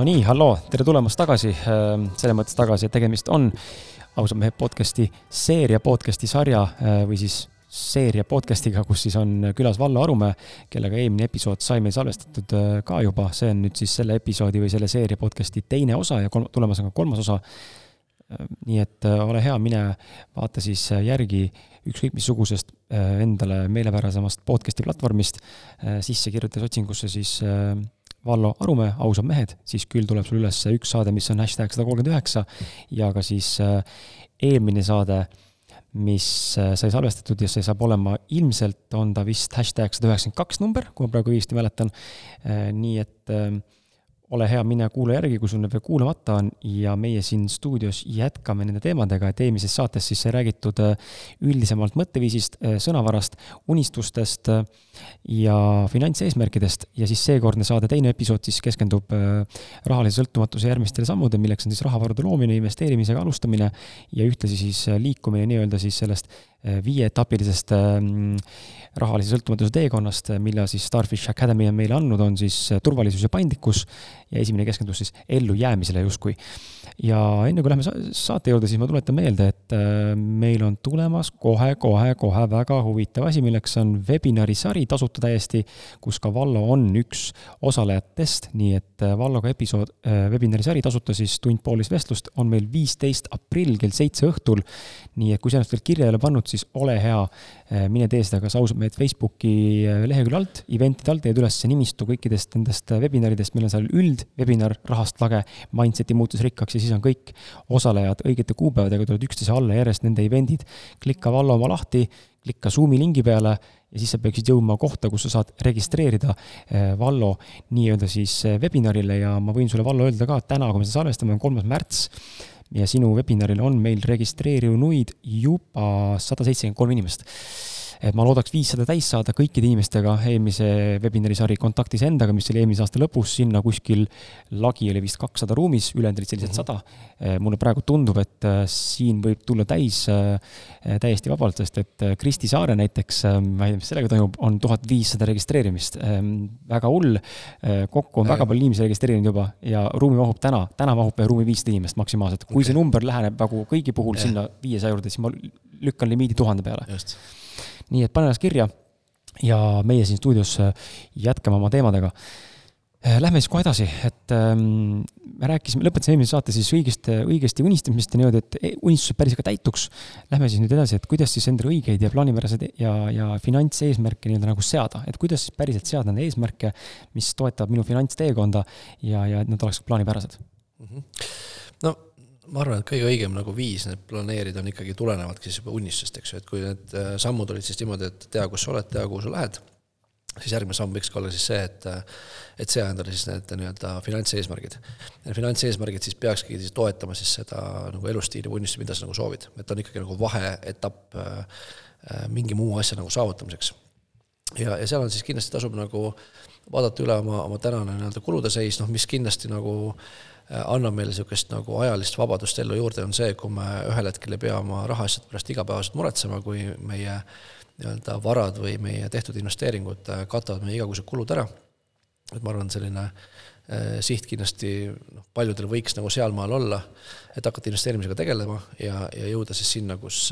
nii, halloo, tere tulemast tagasi, ähm, selles mõttes tagasi, et tegemist on ausad mehed podcasti seeria, podcasti sarja äh, või siis seeria podcast'iga, kus siis on külas Vallo Arumäe, kellega eelmine episood sai meil salvestatud äh, ka juba, see on nüüd siis selle episoodi või selle seeria podcast'i teine osa ja kolm, tulemas on ka kolmas osa. Äh, nii et ole hea, mine vaata siis järgi ükskõik missugusest endale meelepärasemast podcast'i platvormist, sisse kirjutades otsingusse siis Vallo Arumäe, ausad mehed, siis küll tuleb sul üles üks saade, mis on hashtag sada kolmkümmend üheksa ja ka siis äh, eelmine saade, mis äh, sai salvestatud ja see saab olema, ilmselt on ta vist hashtag sada üheksakümmend kaks number, kui ma praegu õigesti mäletan. Äh, nii et ole hea, mine kuula järgi, kui sul veel kuulamata on. Ja meie siin stuudios jätkame nende teemadega, et eelmises saates siis sai räägitud üldisemalt mõtteviisist, sõnavarast, unistustest ja finantseesmärkidest. Ja siis seekordne saade, teine episood siis keskendub rahalise sõltumatuse järgmistele sammudele, milleks on siis rahavarude loomine, investeerimisega alustamine ja ühtlasi siis liikumine nii-öelda siis sellest viieetapilisest rahalise sõltumatuse teekonnast, mille siis Starfish Academy on meile andnud, on siis turvalisus ja paindlikkus ja esimene keskendus siis ellujäämisele justkui. Ja enne kui lähme saate juurde, siis ma tuletan meelde, et äh, meil on tulemas kohe-kohe-kohe väga huvitav asi, milleks on webinari sari, tasuta täiesti, kus ka Vallo on üks osalejatest, nii et äh, Valloga episood, äh, webinari sari tasuta siis tund-poolist vestlust on meil viisteist aprill kell seitse õhtul. nii et kui sa ennast veel kirja ei ole pannud, siis ole hea, mine tee seda kas ausalt mehed Facebooki lehekülje alt, event'ide alt, leiad üles nimistu kõikidest nendest webinaridest, meil on seal üld, webinar Rahast lage, Mindseti muutus rikkaks ja siis on kõik osalejad õigete kuupäevadega tulevad üksteise alla järjest nende event'id. klikka Vallo oma lahti, klikka Zoomi lingi peale ja siis sa peaksid jõudma kohta, kus sa saad registreerida eh, Vallo nii-öelda siis eh, webinarile ja ma võin sulle, Vallo, öelda ka, et täna, kui me seda salvestame, on kolmas märts ja sinu webinaril on meil registreerunuid juba sada seitsekümmend kolm inimest et ma loodaks viissada täis saada kõikide inimestega eelmise webinari sari Kontaktis endaga, mis oli eelmise aasta lõpus, sinna kuskil lagi oli vist kakssada ruumis, ülejäänud olid sellised mhm. sada mm -hmm.. mulle praegu tundub, et äh, siin võib tulla täis äh, täiesti vabalt, sest et Kristi Saare näiteks, ma ei tea, mis sellega toimub, on tuhat viissada registreerimist. Väga hull, kokku on väga palju inimesi registreerinud juba ja ruumi mahub täna, täna mahub ruumi viissada inimest maksimaalselt. kui okay. see number läheneb nagu kõigi puhul ja. sinna viiesaja juurde, siis ma lükkan limiidi tuhande peale. Nii et pane ennast kirja ja meie siin stuudios äh, jätkame oma teemadega. Äh, lähme siis kohe edasi, et ähm, me rääkisime, lõpetasime eelmise saate siis õigest, õigesti unistamisest ja niimoodi, et e, unistused päris ka täituks. Lähme siis nüüd edasi, et kuidas siis endale õigeid ja plaanipäraseid ja, ja finantseesmärke nii-öelda nagu seada, et kuidas siis päriselt seada neid eesmärke, mis toetavad minu finantsteekonda ja, ja et nad oleks plaanipärased mm. -hmm. no ma arvan, et kõige õigem nagu viis need planeerida on ikkagi tulenevadki siis juba unistusest, eks ju, et kui need äh, sammud olid siis niimoodi, et tea, kus sa oled, tea, kuhu sa lähed, siis järgmine samm võikski olla siis see, et äh, et sea endale siis need nii-öelda finantseesmärgid. Finantseesmärgid siis peakski siis toetama siis seda nagu elustiili või unistusi, mida sa nagu soovid, et on ikkagi nagu vaheetapp äh, mingi muu asja nagu saavutamiseks. ja, ja seal on siis kindlasti tasub nagu vaadata üle oma, oma tänane nii-öelda kulude seis, noh mis kindlasti nagu äh, Äh, annab meile niisugust nagu ajalist vabadust ellu juurde, on see, kui me ühel hetkel ei pea oma rahaasjade pärast igapäevaselt muretsema, kui meie nii-öelda varad või meie tehtud investeeringud äh, katavad meie igakuised kulud ära. et ma arvan, selline äh, siht kindlasti noh, paljudel võiks nagu sealmaal olla, et hakata investeerimisega tegelema ja, ja jõuda siis sinna, kus,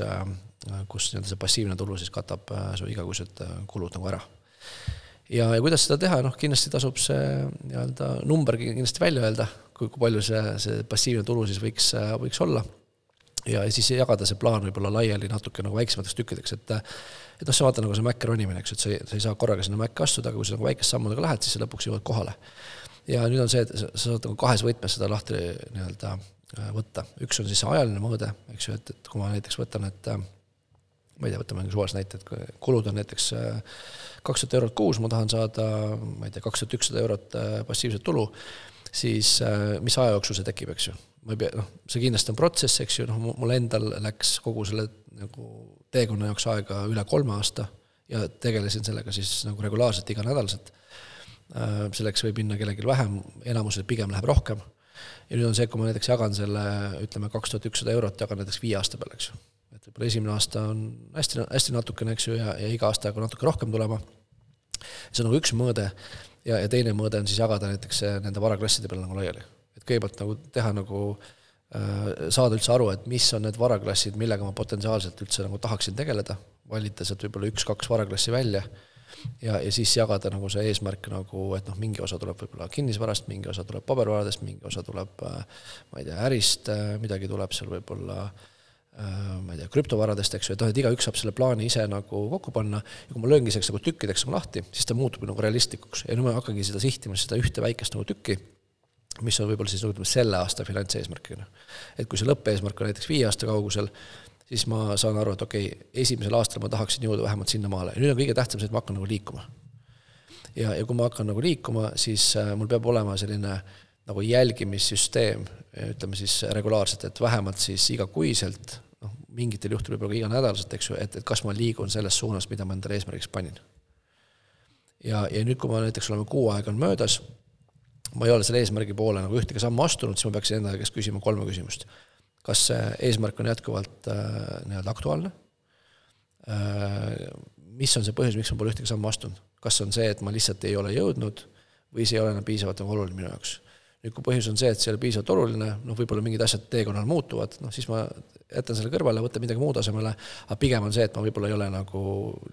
kus nii-öelda see passiivne tulu siis katab su igakuised kulud nagu ära ja, ja kuidas seda teha, noh kindlasti tasub see nii-öelda number kindlasti välja öelda, kui, kui palju see, see passiivne tulu siis võiks, võiks olla. ja, siis jagada see plaan võib-olla laiali natuke nagu väiksemateks tükkideks, et et noh, sa vaata nagu see mäkke ronimine, eks et sa ei, sa ei saa korraga sinna mäkke astuda, aga kui sa nagu väikeste sammudega lähed, siis sa lõpuks jõuad kohale. ja nüüd on see, et sa saad nagu kahes võtmes seda lahti nii-öelda äh, võtta, üks on siis see ajaline mõõde, eks ju, et, et kui ma näiteks võtan, et äh, ma ei tea, võtame suvalise näite, et kulud on näiteks äh, kaks tuhat eurot kuus, ma tahan saada, ma ei tea, kaks tuhat ükssada eurot passiivset tulu siis äh, mis aja jooksul see tekib, eks ju. ma ei pea, noh, see kindlasti on protsess, eks ju, noh, mul endal läks kogu selle nagu teekonna jaoks aega üle kolme aasta ja tegelesin sellega siis nagu regulaarselt, iganädalaselt. Äh, selleks võib minna kellelgi vähem, enamusel pigem läheb rohkem. ja nüüd on see, kui ma näiteks jagan selle, ütleme, kaks tuhat ükssada eurot jagan näiteks viie aasta peale, eks ju. Et võib-olla esimene aasta on hästi, hästi natukene, eks ju, ja, ja iga aastaga natuke rohkem tulema. see on nagu üks mõõde ja, ja teine mõõde on siis jagada näiteks äh, nende varaklasside peale nagu laiali. et kõigepealt nagu teha nagu äh, saada üldse aru, et mis on need varaklassid, millega ma potentsiaalselt üldse nagu tahaksin tegeleda, valida sealt võib-olla üks-kaks varaklassi välja ja, ja siis jagada nagu see eesmärk nagu, et noh, mingi osa tuleb võib-olla kinnisvarast, mingi osa tuleb pabervaradest, mingi osa tuleb äh, ma ei tea, ärist, midagi tuleb seal võib-olla äh, Äh, ma ei tea, krüptovaradest, eks ju, et noh, et igaüks saab selle plaani ise nagu kokku panna ja kui ma lööngi selleks nagu tükkideks nagu lahti, siis ta muutub nagu realistlikuks ja nüüd ma hakkangi seda sihtima, seda ühte väikest nagu tükki, mis on võib-olla siis ütleme selle aasta finantseesmärkidena. et kui see lõppeesmärk on näiteks viie aasta kaugusel, siis ma saan aru, et okei okay,, esimesel aastal ma tahaksin jõuda vähemalt sinnamaale ja nüüd on kõige tähtsam see, et ma hakkan nagu liikuma. ja, ja kui ma hakkan nagu liikuma, siis äh, mul peab olema selline nagu jälgimissüsteem, ütleme siis regulaarselt, et vähemalt siis igakuiselt noh, mingitel juhtudel võib-olla ka iganädalaselt, eks ju, et, et kas ma liigun selles suunas, mida ma endale eesmärgiks panin. ja, ja nüüd, kui ma näiteks oleme kuu aega on möödas, ma ei ole selle eesmärgi poole nagu ühtegi sammu astunud, siis ma peaksin enda käest küsima kolme küsimust. kas see eesmärk on jätkuvalt äh, nii-öelda aktuaalne äh,? mis on see põhjus, miks ma pole ühtegi sammu astunud? kas on see, et ma lihtsalt ei ole jõudnud või see ei ole enam piisavalt nagu oluline minu jaoks? Nüüd, kui põhjus on see, et see ei ole piisavalt oluline, noh, võib-olla mingid asjad teekonnal muutuvad, noh siis ma jätan selle kõrvale, võtan midagi muud asemele, aga pigem on see, et ma võib-olla ei ole nagu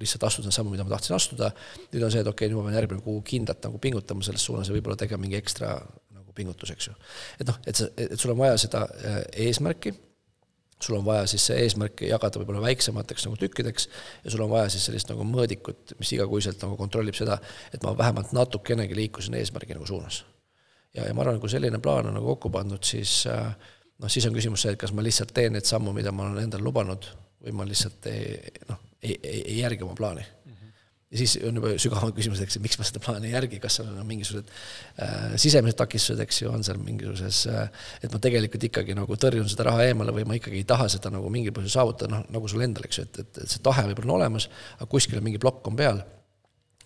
lihtsalt astunud sammu, mida ma tahtsin astuda, nüüd on see, et okei okay,, nüüd ma pean järgmine kuu kindlalt nagu pingutama selles suunas ja võib-olla tegema mingi ekstra nagu pingutus, eks ju. et noh, et sa, et sul on vaja seda äh, eesmärki, sul on vaja siis see eesmärk jagada võib-olla väiksemateks nagu tükkideks ja sul on vaja siis sellist nagu mõõdikut, mis igakuiselt nagu kontrollib seda, et ma vähemalt natukenegi liikusin eesmärgi nagu suunas ja, ja ma arvan, kui selline plaan on nagu kokku pandud, siis äh, noh, siis on küsimus see, et kas ma lihtsalt teen neid sammu, mida ma olen endale lubanud, või ma lihtsalt ei noh, ei, ei, ei järgi oma plaani mm. -hmm. ja siis on juba sügavam küsimus, eks miks ma seda plaani ei järgi, kas seal on mingisugused äh, sisemised takistused, eks ju, on seal mingisuguses äh,, et ma tegelikult ikkagi nagu tõrjun seda raha eemale või ma ikkagi ei taha seda nagu mingil põhjusel saavutada, noh, nagu sul endal, eks ju, et, et, et see tahe võib-olla on olemas, aga kuskil mingi plokk on peal.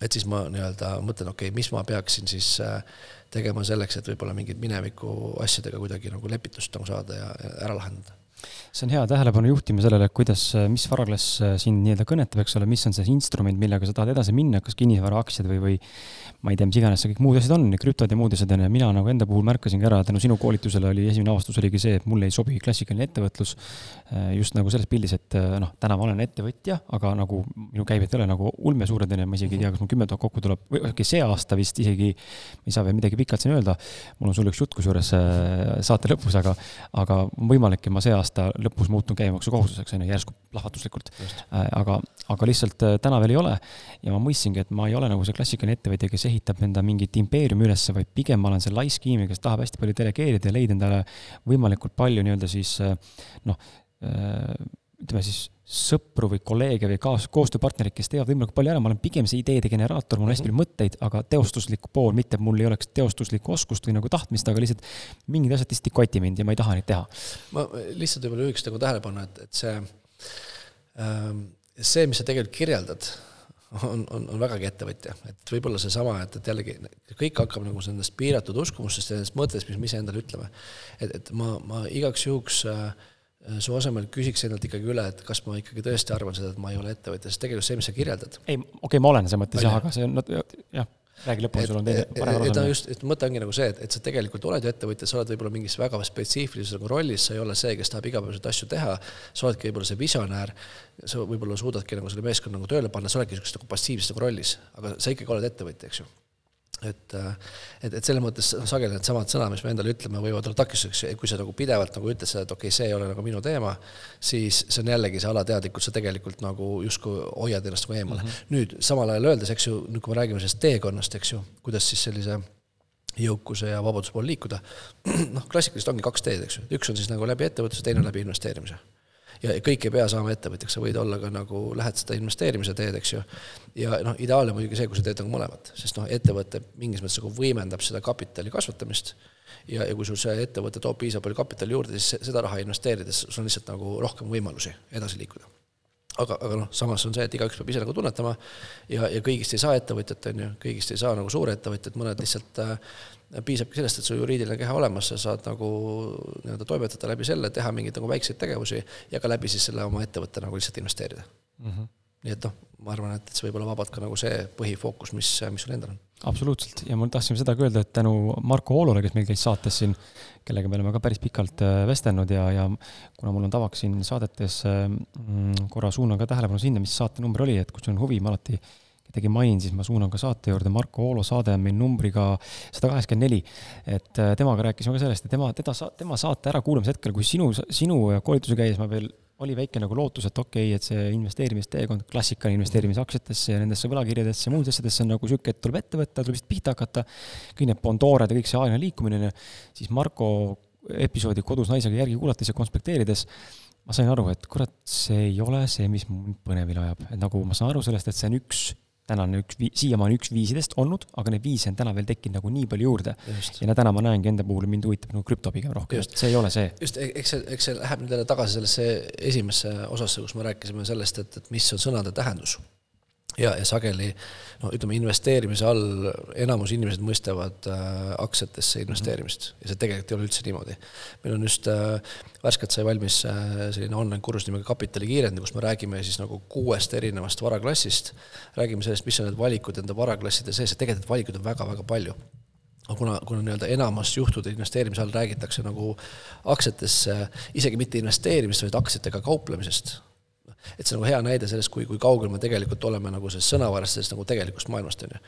Et siis ma nii-öelda mõtlen, okei okay,, mis ma peaksin siis äh, tegema selleks, et võib-olla mingid mineviku asjadega kuidagi nagu lepitust nagu saada ja ära lahendada see on hea tähelepanu juhtimine sellele, kuidas, mis varaklass äh, sind nii-öelda kõnetab, eks ole, mis on see instrument, millega sa tahad edasi minna, kas kinnisvaraaktsiad või, või ma ei tea, mis iganes see kõik muud asjad on, krüptod ja muud asjad on ja mina nagu enda puhul märkasingi ära, tänu sinu koolitusele oli esimene avastus oligi see, et mulle ei sobi klassikaline ettevõtlus. Äh, just nagu selles pildis, et äh, noh, täna ma olen ettevõtja, aga nagu minu käibed ei ole nagu ulmesuured, on ju, ma isegi ei tea, kas mul kümme tuhat kokku tuleb, või okei see aasta vist isegi, ei saa veel midagi pikalt siin öelda. mul on sulle üks jutt kusjuures saate lõpus, aga, aga võimalik, et ma see aasta lõpus muutun käibemaksukohustuseks, on ju, järsku plahvatuslikult. Äh, aga, aga lihtsalt äh, täna veel ei ole ja ma mõistsingi, et ma ei ole nagu see klassikaline ettevõtja, kes ehitab enda mingit impeeriumi üles, vaid pigem ma olen see laisk inimene, kes tahab hästi palju delegeerida ja leida endale võimalikult palju nii-öelda siis äh, noh, ütleme siis sõpru või kolleege või kaas-, koostööpartnereid, kes teevad võimalikult palju ära, ma olen pigem see ideede generaator, mul on hästi palju mõtteid, aga teostuslik pool, mitte et mul ei oleks teostuslikku oskust või nagu tahtmist, aga lihtsalt mingid asjad lihtsalt ei koti mind ja ma ei taha neid teha. ma lihtsalt võib-olla juhiks nagu tähelepanu, et, et see, ähm, see, mis sa tegelikult kirjeldad, on, on, on vägagi ettevõtja, et võib-olla seesama, et, et jällegi kõik hakkab nagu nendest piiratud uskumustest ja nendest mõtetest, mis me ise endale ütleme. et, et ma, ma igaks juhuks Äh, su asemel küsiks endalt ikkagi üle, et kas ma ikkagi tõesti arvan seda, et ma ei ole ettevõtja, sest tegelikult see, mis sa kirjeldad. ei, okei okay,, ma olen selles mõttes jah, aga see on, jah, räägi lõpuni, sul on teine parem arusaam. just, et mõte ongi nagu see, et, et sa tegelikult oled ju ettevõtja, sa oled võib-olla mingis väga spetsiifilises nagu rollis, sa ei ole see, kes tahab igapäevaseid asju teha, sa oledki võib-olla see visionäär, sa võib-olla suudadki nagu selle meeskonna nagu tööle panna, sa oledki niisuguses nagu passiivses nagu rollis, aga sa ikkagi oled ettevõtja, eks ju et, äh, et, et selles mõttes sageli needsamad sõnad, mis me endale ütleme, võivad olla takistuseks, kui sa nagu pidevalt nagu ütled seda, et okei okay,, see ei ole nagu minu teema, siis see on jällegi see alateadlikult, sa tegelikult nagu justkui hoiad ennast nagu eemale mm. -hmm. nüüd samal ajal öeldes, eks ju, nüüd kui me räägime sellest teekonnast, eks ju, kuidas siis sellise jõukuse ja vabaduse poole liikuda, noh, klassikaliselt ongi kaks teed, eks ju, üks on siis nagu läbi ettevõtluse, teine läbi investeerimise ja kõik ei pea saama ettevõtjaks, sa võid olla ka nagu, lähed seda investeerimise teed, eks ju. ja noh, ideaalne muidugi see, kui sa teed nagu mõlemat, sest noh, ettevõte mingis mõttes nagu võimendab seda kapitali kasvatamist. Ja, ja kui sul see ettevõte toob piisavalt palju kapitali juurde, siis seda raha investeerides sul on lihtsalt nagu rohkem võimalusi edasi liikuda aga, aga noh, samas on see, et igaüks peab ise nagu tunnetama ja, ja kõigist ei saa ettevõtjat, on ju, kõigist ei saa nagu suurettevõtjat, mõned lihtsalt äh, piisabki sellest, et sul juriidiline keha olemas, sa saad nagu nii-öelda toimetada läbi selle, teha mingeid nagu väikseid tegevusi ja ka läbi siis selle oma ettevõtte nagu lihtsalt investeerida mm. -hmm. Nii et noh, ma arvan, et see võib olla vabalt ka nagu see põhifookus, mis, mis sul endal on. Absoluutselt. Ja ma tahtsin seda ka öelda, et tänu Marko Oolole, kes meil käis saates siin, kellega me oleme ka päris pikalt äh, vestelnud ja, ja kuna mul on tavaks siin saadetes mm, korra suunan ka tähelepanu sinna, mis saate number oli, et kui sul on huvi, ma alati kedagi mainin, siis ma suunan ka saate juurde, Marko Oolo saade on meil numbriga sada kaheksakümmend neli. et äh, temaga rääkisime ka sellest, et tema, teda, tema saate ärakuulamise hetkel, kui sinu, sinu koolituse käis, ma veel oli väike nagu lootus, et okei okay,, et see investeerimisteekond, klassikaline investeerimise aktsiatesse ja nendesse võlakirjadesse ja muudesse asjadesse on nagu sihuke, et tuleb ette võtta, tuleb lihtsalt pihta hakata. kõik need Bondored ja kõik see aegne liikumine, on ju. siis Marko episoodi kodus naisega järgi kuulates ja konspekteerides ma sain aru, et kurat, see ei ole see, mis mind põnevile ajab, et nagu ma saan aru sellest, et see on üks tänane üks, siiamaani üks viisidest olnud, aga neid viise on täna veel tekkinud nagu nii palju juurde. ja täna ma näengi enda puhul, mind huvitab nagu krüpto pigem rohkem, et see ei ole see. just, e-, eks see, eks see läheb nüüd jälle tagasi sellesse esimesse osasse, kus me rääkisime sellest, et, et mis on sõnade tähendus ja, ja sageli no ütleme, investeerimise all enamus inimesed mõistavad äh, aktsiatesse investeerimist -hmm. ja see tegelikult ei ole üldse niimoodi. meil on just äh, värskelt sai valmis äh, selline online kursus nimega Kapitalikiirend, kus me räägime siis nagu kuuest erinevast varaklassist, räägime sellest, mis on need valikud enda varaklasside sees ja tegelikult valikuid on väga-väga palju aga kuna, kuna nii-öelda enamus juhtude investeerimise all räägitakse nagu aktsiatesse, isegi mitte investeerimisest, vaid aktsiatega kauplemisest et see on nagu hea näide sellest, kui, kui kaugel me tegelikult oleme nagu sellest sõnavarast, sellest nagu tegelikust maailmast, on ju.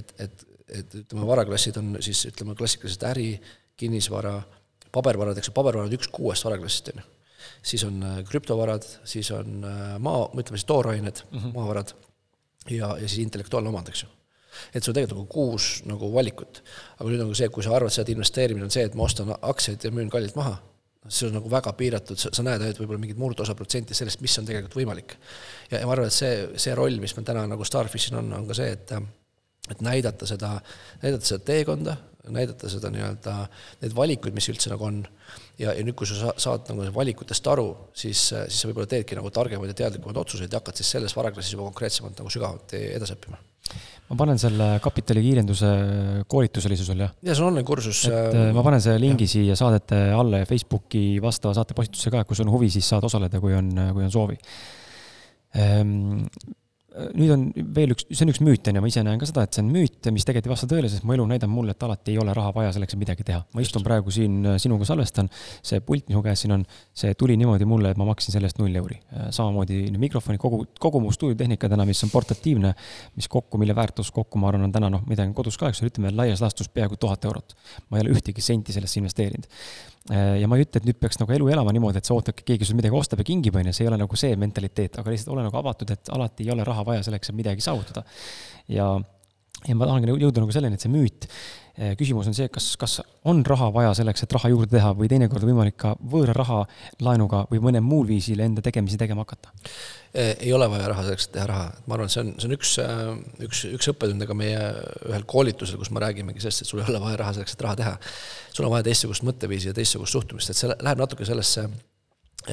et, et, et ütleme, varaklassid on siis ütleme, klassikalised äri, kinnisvara, pabervarad, eks ju, pabervarad üks kuuest varaklassist, on ju. siis on äh, krüptovarad, siis on äh, maa, ütleme siis toorained mm, -hmm. maavarad ja, ja siis intellektuaalne omand, eks ju et sul tegelikult nagu kuus nagu valikut. aga nüüd on ka see, kui sa arvad et investeerimine on see, et ma ostan aktsiaid ja müün kallilt maha, see on nagu väga piiratud, sa näed ainult võib-olla mingit murdosa protsenti sellest, mis on tegelikult võimalik. ja, ja ma arvan, et see, see roll, mis meil täna nagu Starfishil on, on ka see, et et näidata seda, näidata seda teekonda, näidata seda nii-öelda, neid valikuid, mis üldse nagu on. ja, ja nüüd, kui sa saad nagu valikutest aru, siis, siis sa võib-olla teedki nagu targemaid ja teadlikumaid otsuseid ja hakkad siis selles varaklassis juba konkreetsemalt nagu sügavalt edasi õppima ma panen selle kapitalikiirenduse koolitusele sul, jah? ja see on online kursus. et äh, ma panen selle lingi ja. siia saadete alla ja Facebooki vastava saate postitusse ka, et kui sul on huvi, siis saad osaleda, kui on, kui on soovi ehm, nüüd on veel üks, see on üks müüt, on ju, ma ise näen ka seda, et see on müüt, mis tegelikult ei vasta tõele, sest mu elu näitab mulle, et alati ei ole raha vaja selleks, et midagi teha. ma istun praegu siin äh, sinuga salvestan, see pult, mis mu käes siin on, see tuli niimoodi mulle, et ma maksin selle eest null euri. Äh, samamoodi mikrofoni, kogu, kogu mu stuudiotehnika täna, mis on portatiivne, mis kokku, mille väärtus kokku, ma arvan, on täna noh, midagi kodus ka, eks ole, ütleme laias laastus peaaegu tuhat eurot. ma ei ole ühtegi senti sellesse investeerinud Äh, ja ma ei ütle, et nüüd peaks nagu elu elama niimoodi, et sa ootad, keegi sul midagi ostab ja kingib, on ju, see ei ole nagu see mentaliteet, aga lihtsalt ole nagu avatud, et alati ei ole raha vaja selleks, et midagi saavutada. ja, ja ma tahangi jõuda nagu selleni, et see müüt, äh, küsimus on see, kas, kas on raha vaja selleks, et raha juurde teha või teinekord võimalik ka võõra raha laenuga või mõnel muul viisil enda tegemisi tegema hakata? Eh, ei ole vaja raha selleks, et teha raha, ma arvan, et see on, see on üks, äh, üks, üks õppetund ka meie ühel koolitusel, kus me räägimegi sellest, et sul ei ole vaja raha selleks, et raha teha. sul on vaja teistsugust mõtteviisi ja teistsugust suhtumist, et see läheb natuke sellesse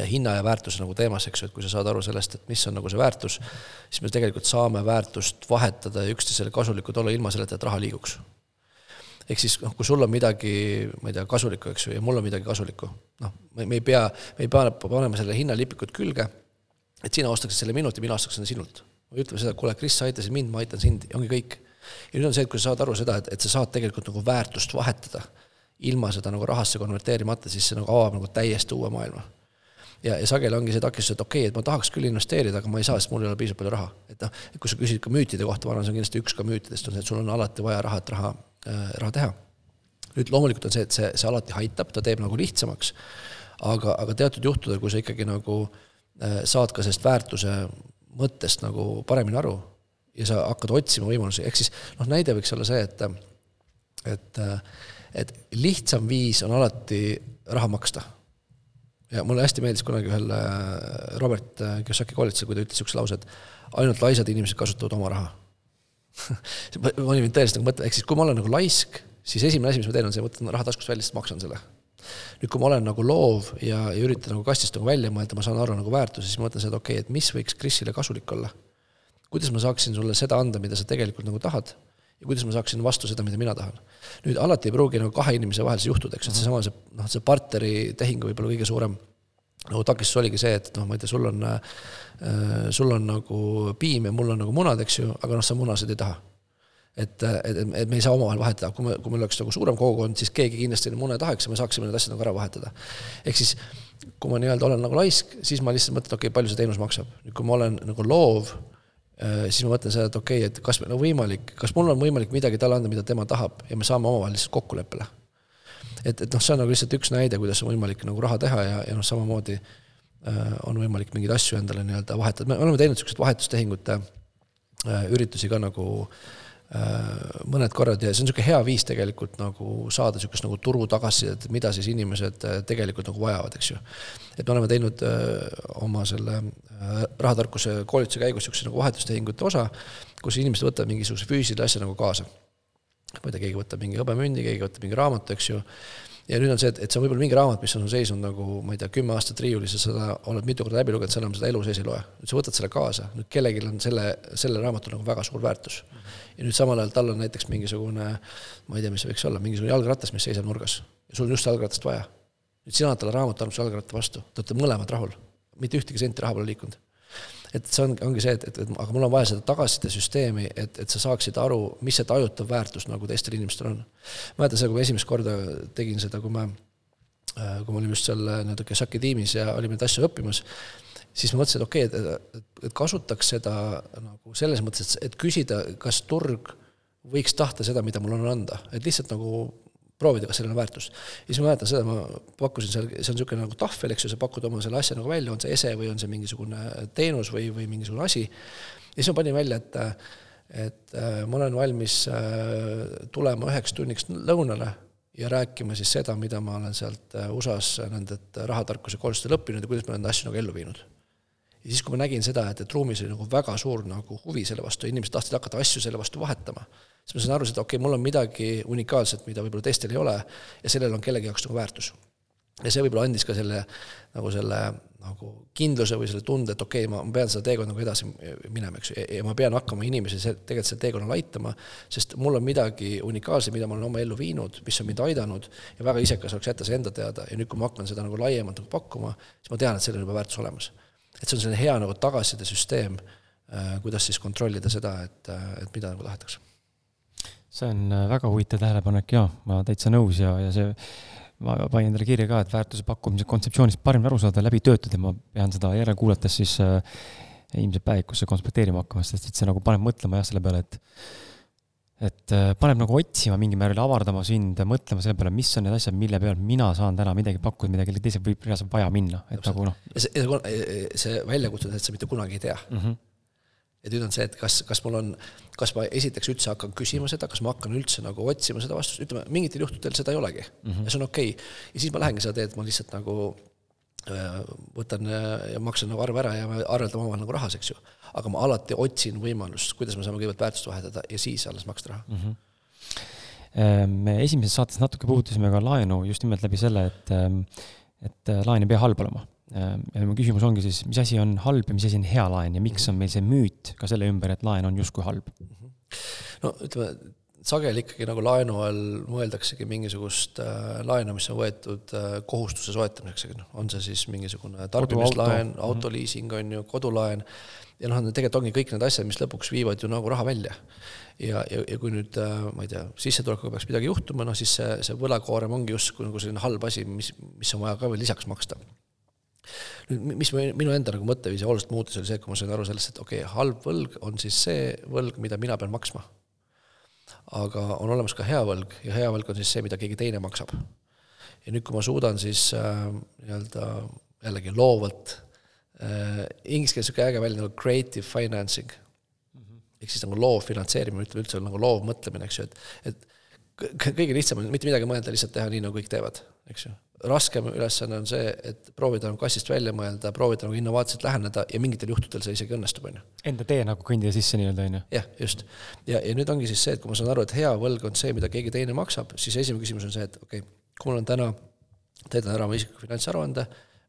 hinna ja väärtuse nagu teemasse, eks ju, et kui sa saad aru sellest, et mis on nagu see väärtus, siis me tegelikult saame väärtust vahetada ja üksteisele kasulikud olla ilma selleta, et raha liiguks. Ehk siis noh, kui sul on midagi, ma ei tea, kasulikku, eks ju, ja mul on midagi kasulikku, noh, me ei pea, me ei pea panema selle hinnalipikut külge et sina ostaksid selle minut ja mina ostaks selle sinult. ütleme seda, et kuule, Kris, sa aitasid mind, ma aitan sind ja ongi kõik. ja nüüd on see, et kui sa saad aru seda, et, et sa saad tegelikult nagu väärtust vahetada, ilma seda nagu rahasse konverteerimata, siis see nagu avab nagu täiesti uue maailma. Ja, ja sageli ongi see takistus, et okei okay,, et ma tahaks küll investeerida, aga ma ei saa, sest mul ei ole piisavalt palju raha. et noh, kui sa küsid ka müütide kohta, ma arvan, see on kindlasti üks ka müütidest, on see, et sul on alati vaja raha, et raha äh,, raha teha. nüüd loomulikult on see, et see, see alati aitab, ta teeb nagu lihtsamaks, aga, aga teatud juhtudel, kui sa ikkagi nagu äh, Äh, saad ka sellest väärtuse mõttest nagu paremini aru ja sa hakkad otsima võimalusi, ehk siis noh, näide võiks olla see, et et, et lihtsam viis on alati raha maksta. Ja mulle hästi meeldis kunagi ühel äh, Robert äh, Kiyosaki koolitusel, kui ta ütles niisuguse lause, et ainult laisad inimesed kasutavad oma raha. Ma olin tõesti nagu mõte, ehk siis kui ma olen nagu laisk, siis esimene asi, mis ma teen, on see, võtan raha taskust välja, siis maksan selle. Nüüd, kui ma olen nagu loov ja, ja üritan nagu kastist nagu välja mõelda, ma saan aru nagu väärtusi, siis ma mõtlen seda, okei okay,, et mis võiks Krisile kasulik olla. kuidas ma saaksin sulle seda anda, mida sa tegelikult nagu tahad ja kuidas ma saaksin vastu seda, mida mina tahan. nüüd alati ei pruugi nagu kahe inimese vahel see juhtuda, eks, et seesama see, noh, see partneri tehing võib-olla kõige suurem nagu takistus oligi see, et noh, ma ei tea, sul on äh,, sul on nagu piim ja mul on nagu munad, eks ju, aga noh, sa munasid ei taha et, et, et me ei saa omavahel vahetada, kui me, kui meil oleks nagu suurem kogukond, siis keegi kindlasti mune tahaks ja me saaksime need asjad nagu ära vahetada. ehk siis, kui ma nii-öelda olen nagu laisk, siis ma lihtsalt mõtlen, okei okay,, palju see teenus maksab. nüüd, kui ma olen nagu loov, siis ma mõtlen seda, et okei okay,, et kas meil on võimalik, kas mul on võimalik midagi talle anda, mida tema tahab ja me saame omavahel lihtsalt kokkuleppele. et, et noh, see on nagu lihtsalt üks näide, kuidas on võimalik nagu raha teha ja, ja noh, samamoodi äh, on võimalik mingeid asju endale nii-öelda vahetada, me oleme teinud niisuguseid vahetustehingute äh, üritusi ka nagu äh, Äh, mõned korrad ja see on niisugune hea viis tegelikult nagu saada niisugust nagu turu tagasisidet, et mida siis inimesed äh, tegelikult nagu vajavad, eks ju. et me oleme teinud äh, oma selle rahatarkuse koolituse käigus niisuguse nagu vahetustehingute osa, kus inimesed võtavad mingisuguse füüsilise asja nagu kaasa. ma ei tea, keegi võtab mingi hõbemündi, keegi võtab mingi raamatu, eks ju ja nüüd on see, et, et see on võib-olla mingi raamat, mis on seisnud nagu ma ei tea, kümme aastat riiulis ja seda oled mitu korda läbi lugenud, sa enam seda elu sees ei loe. nüüd sa võtad selle kaasa, nüüd kellelgi on selle, sellel raamatul nagu väga suur väärtus. ja nüüd samal ajal tal on näiteks mingisugune, ma ei tea, mis see võiks olla, mingisugune jalgratas, mis seisab nurgas. ja sul on just jalgratast vaja. nüüd sina annad talle raamatu, annad su jalgratta vastu, te olete mõlemad rahul. mitte ühtegi senti raha pole liikunud et see on, ongi see, et, et, et aga mul on vaja seda tagasisidesüsteemi, et, et sa saaksid aru, mis see tajutav väärtus nagu teistel inimestel on. mäletan seda, kui ma esimest korda tegin seda, kui ma, äh, kui me olime just seal äh, nii-öelda Kesaki tiimis ja olime neid asju õppimas, siis ma mõtlesin, et okei okay,, et, et, kasutaks seda nagu selles mõttes, et küsida, kas turg võiks tahta seda, mida mul on anda, et lihtsalt nagu proovida, kas sellel on väärtust. ja siis ma mäletan seda, ma pakkusin seal, see on niisugune nagu tahvel, eks ju, sa pakud oma selle asja nagu välja, on see ese või on see mingisugune teenus või, või mingisugune asi. ja siis ma panin välja, et, et äh, ma olen valmis äh, tulema üheks tunniks lõunale ja rääkima siis seda, mida ma olen sealt äh, USA-s nendelt rahatarkuse koolitustel õppinud ja kuidas ma neid asju nagu ellu viinud. ja siis, kui ma nägin seda, et, et ruumis oli nagu väga suur nagu huvi selle vastu, inimesed tahtsid hakata asju selle vastu vahetama, siis ma sain aru, et okei okay,, mul on midagi unikaalset, mida võib-olla teistel ei ole ja sellel on kellegi jaoks nagu väärtus. ja see võib-olla andis ka selle, nagu selle nagu kindluse või selle tunde, et okei okay,, ma, pean seda teekonda nagu edasi minema, eks ju, ja ma pean hakkama inimesi tegelikult sel teekonnal aitama, sest mul on midagi unikaalset, mida ma olen oma ellu viinud, mis on mind aidanud ja väga isekas oleks jätta see enda teada ja nüüd, kui ma hakkan seda nagu laiemalt nagu pakkuma, siis ma tean, et sellel on juba väärtus olemas. et see on selline hea nagu tagasisidesüsteem, äh, kuidas siis kontrollida seda, et, äh, et mida nagu tahetakse. See on äh, väga huvitav tähelepanek ja ma täitsa nõus ja, ja see ma panin endale kirja ka, et väärtuse pakkumise kontseptsioonist parim aru saada, läbi töötada, ma pean seda järele kuulates siis äh, ilmselt päevikusse konspekteerima hakkama, sest et see nagu paneb mõtlema jah, selle peale, et et äh, paneb nagu otsima mingil määral, avardama sind, mõtlema selle peale, mis on need asjad, mille pealt mina saan täna midagi pakkuda, mida kellelgi teisel võib reaalselt vaja minna, et nagu noh. see, see, see väljakutse, et sa mitte kunagi ei tea mm. -hmm et nüüd on see, et kas, kas mul on, kas ma esiteks üldse hakkan küsima seda, kas ma hakkan üldse nagu otsima seda vastust, ütleme, mingitel juhtudel seda ei olegi mm. -hmm. ja see on okei okay.. ja siis ma lähengi seda teed, ma lihtsalt nagu äh, võtan äh, ja maksan nagu arve ära ja me arveldame omavahel nagu rahas, eks ju. aga ma alati otsin võimalust, kuidas me saame kõigepealt väärtust vahetada ja siis alles maksta raha mm. -hmm me esimeses saates natuke puudutasime ka laenu just nimelt läbi selle, et, ähm, et äh, laen ei pea halb olema ja mu küsimus ongi siis, mis asi on halb ja mis asi on hea laen ja miks on meil see müüt ka selle ümber, et laen on justkui halb? no ütleme, sageli ikkagi nagu laenu all mõeldaksegi mingisugust äh, laenu, mis on võetud äh, kohustuse soetamiseks, noh, on see siis mingisugune tarbimislaen, mhm. autoliising on ju, kodulaen, ja noh, tegelikult ongi kõik need asjad, mis lõpuks viivad ju nagu raha välja. ja, ja, ja kui nüüd äh, ma ei tea, sissetulekuga peaks midagi juhtuma, noh siis see, see võlakoorem ongi justkui nagu selline halb asi, mis, mis on vaja ka veel lisaks maksta nüüd, mis minu enda nagu mõtteviisi oluliselt muutis, oli see, kui ma sain aru sellest, et okei okay,, halb võlg on siis see võlg, mida mina pean maksma. aga on olemas ka hea võlg ja hea võlg on siis see, mida keegi teine maksab. ja nüüd, kui ma suudan siis äh, nii-öelda jällegi loovalt äh,, inglise keeles niisugune äge väljend nagu creative financing mm -hmm. ehk siis nagu loov finantseerimine, ütleme üldse nagu loov mõtlemine, eks ju, et, et kõige lihtsam on mitte midagi mõelda, lihtsalt teha nii, nagu kõik teevad, eks ju raskem ülesanne on see, et proovida nagu kassist välja mõelda, proovida nagu innovaatselt läheneda ja mingitel juhtudel see isegi õnnestub, on ju. Enda tee nagu kõndida sisse nii-öelda, on ju. jah, just. ja, ja nüüd ongi siis see, et kui ma saan aru, et hea võlg on see, mida keegi teine maksab, siis esimene küsimus on see, et okei okay,, kui mul on täna, täidan ära oma isikliku finantsaruande,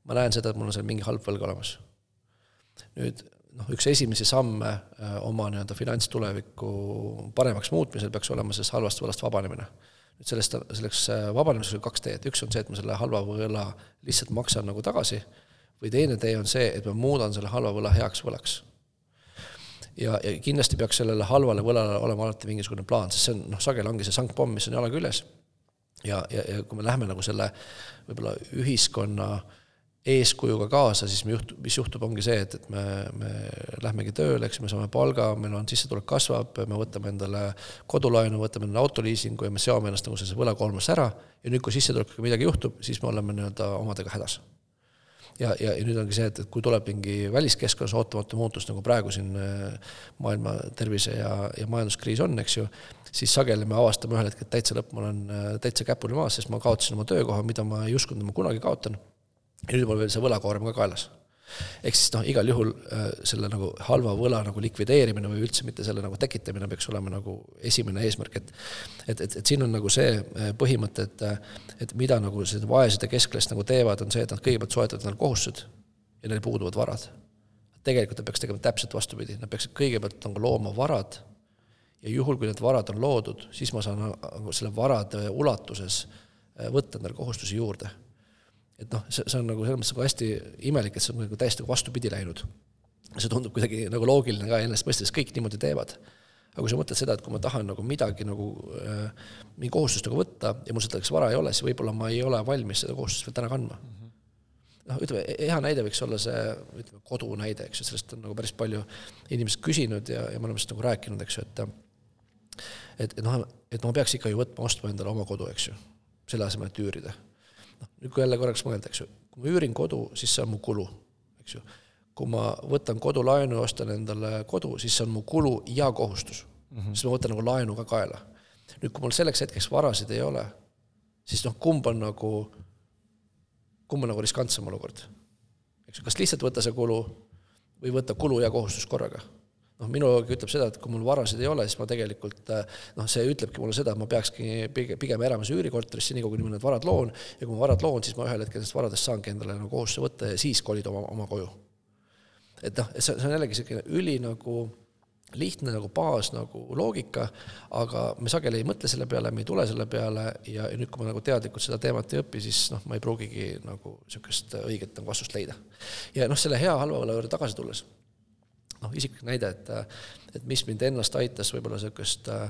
ma näen seda, et mul on seal mingi halb võlg olemas. nüüd noh, üks esimesi samme äh, oma nii-öelda finantstuleviku paremaks muutmisel peaks olema sellest halvast võlast vabanemine nüüd sellest, selleks äh, vabanemiseks on kaks teed, üks on see, et ma selle halva võla lihtsalt maksan nagu tagasi, või teine tee on see, et ma muudan selle halva võla heaks võlaks. ja, ja kindlasti peaks sellele halvale võlale olema alati mingisugune plaan, sest see on, noh, sageli ongi see sangpomm, mis on jala küljes, ja, ja, ja kui me läheme nagu selle võib-olla ühiskonna äh, eeskujuga kaasa, siis me juht-, mis juhtub, ongi see, et, et me, me lähmegi tööle, eks me saame palga, meil on sissetulek kasvab, me võtame endale kodulaenu, võtame endale autoliisingu ja me seome ennast nagu sellise võlakoormasse ära ja nüüd, kui sissetulekuga midagi juhtub, siis me oleme nii-öelda omadega hädas. ja, ja, ja nüüd ongi see, et, et kui tuleb mingi väliskeskkonnas ootamatu muutus, nagu praegu siin äh, maailma tervise ja, ja majanduskriis on, eks ju, siis sageli me avastame ühel hetkel, et täitsa lõpp, ma olen äh, täitsa käpuli maas, sest ma kaotasin oma töökoha, mida ma ei uskunud, et ma kunagi kaotan ja nüüd mul veel see võlakoorem ka kaelas. ehk siis noh, igal juhul äh, selle nagu halva võla nagu likvideerimine või üldse mitte selle nagu tekitamine peaks olema nagu esimene eesmärk, et et, et, et siin on nagu see äh, põhimõte, et et mida nagu sellised vaesed ja keskklass nagu teevad, on see, et nad kõigepealt soetavad endale kohustused ja neil puuduvad varad. tegelikult nad peaks tegema täpselt vastupidi, nad peaksid kõigepealt nagu looma varad ja juhul, kui need varad on loodud, siis ma saan nagu selle varade ulatuses äh, võtta endale kohustusi juurde et noh, see, see on nagu selles mõttes nagu hästi imelik, et see on nagu täiesti nagu vastupidi läinud. see tundub kuidagi nagu loogiline ka enesestmõistes, kõik niimoodi teevad. aga kui sa mõtled seda, et kui ma tahan nagu midagi nagu äh, mingi kohustust nagu võtta ja mul selleks vara ei ole, siis võib-olla ma ei ole valmis seda kohustust veel täna kandma mm. -hmm. noh, ütleme, hea näide võiks olla see, ütleme, kodu näide, eks ju, sellest on nagu päris palju inimesed küsinud ja, ja me oleme sellest nagu rääkinud, eks ju, et et, et noh, et ma peaks ikka ju võtma, ostma endale oma kodu, eks ju, selle asemel, et üürida noh, nüüd kui jälle korraks mõelda, eks ju, kui ma üürin kodu, siis see on mu kulu, eks ju. kui ma võtan kodulaenu ja ostan endale kodu, siis see on mu kulu ja kohustus mm. -hmm. siis ma võtan nagu laenu ka kaela. nüüd, kui mul selleks hetkeks varasid ei ole, siis noh, kumb on nagu, kumb on nagu riskantsem olukord? eks ju, kas lihtsalt võtta see kulu või võtta kulu ja kohustus korraga noh, minu loogika ütleb seda, et kui mul varasid ei ole, siis ma tegelikult noh, see ütlebki mulle seda, et ma peakski pigem, elama siis üürikorterisse, niikaua kuni ma need varad loon, ja kui ma varad loon, siis ma ühel hetkel nendest varadest saangi endale nagu kohustuse võtta ja siis kolida oma, oma koju. et noh, see, see on jällegi niisugune üli nagu lihtne nagu baas nagu loogika, aga me sageli ei mõtle selle peale, me ei tule selle peale ja, ja nüüd, kui ma nagu teadlikult seda teemat ei õpi, siis noh, ma ei pruugigi nagu niisugust õiget nagu vastust leida. ja noh, selle hea-halva juurde tagasi tulles noh, isiklik näide, et, et mis mind ennast aitas võib-olla niisugust äh,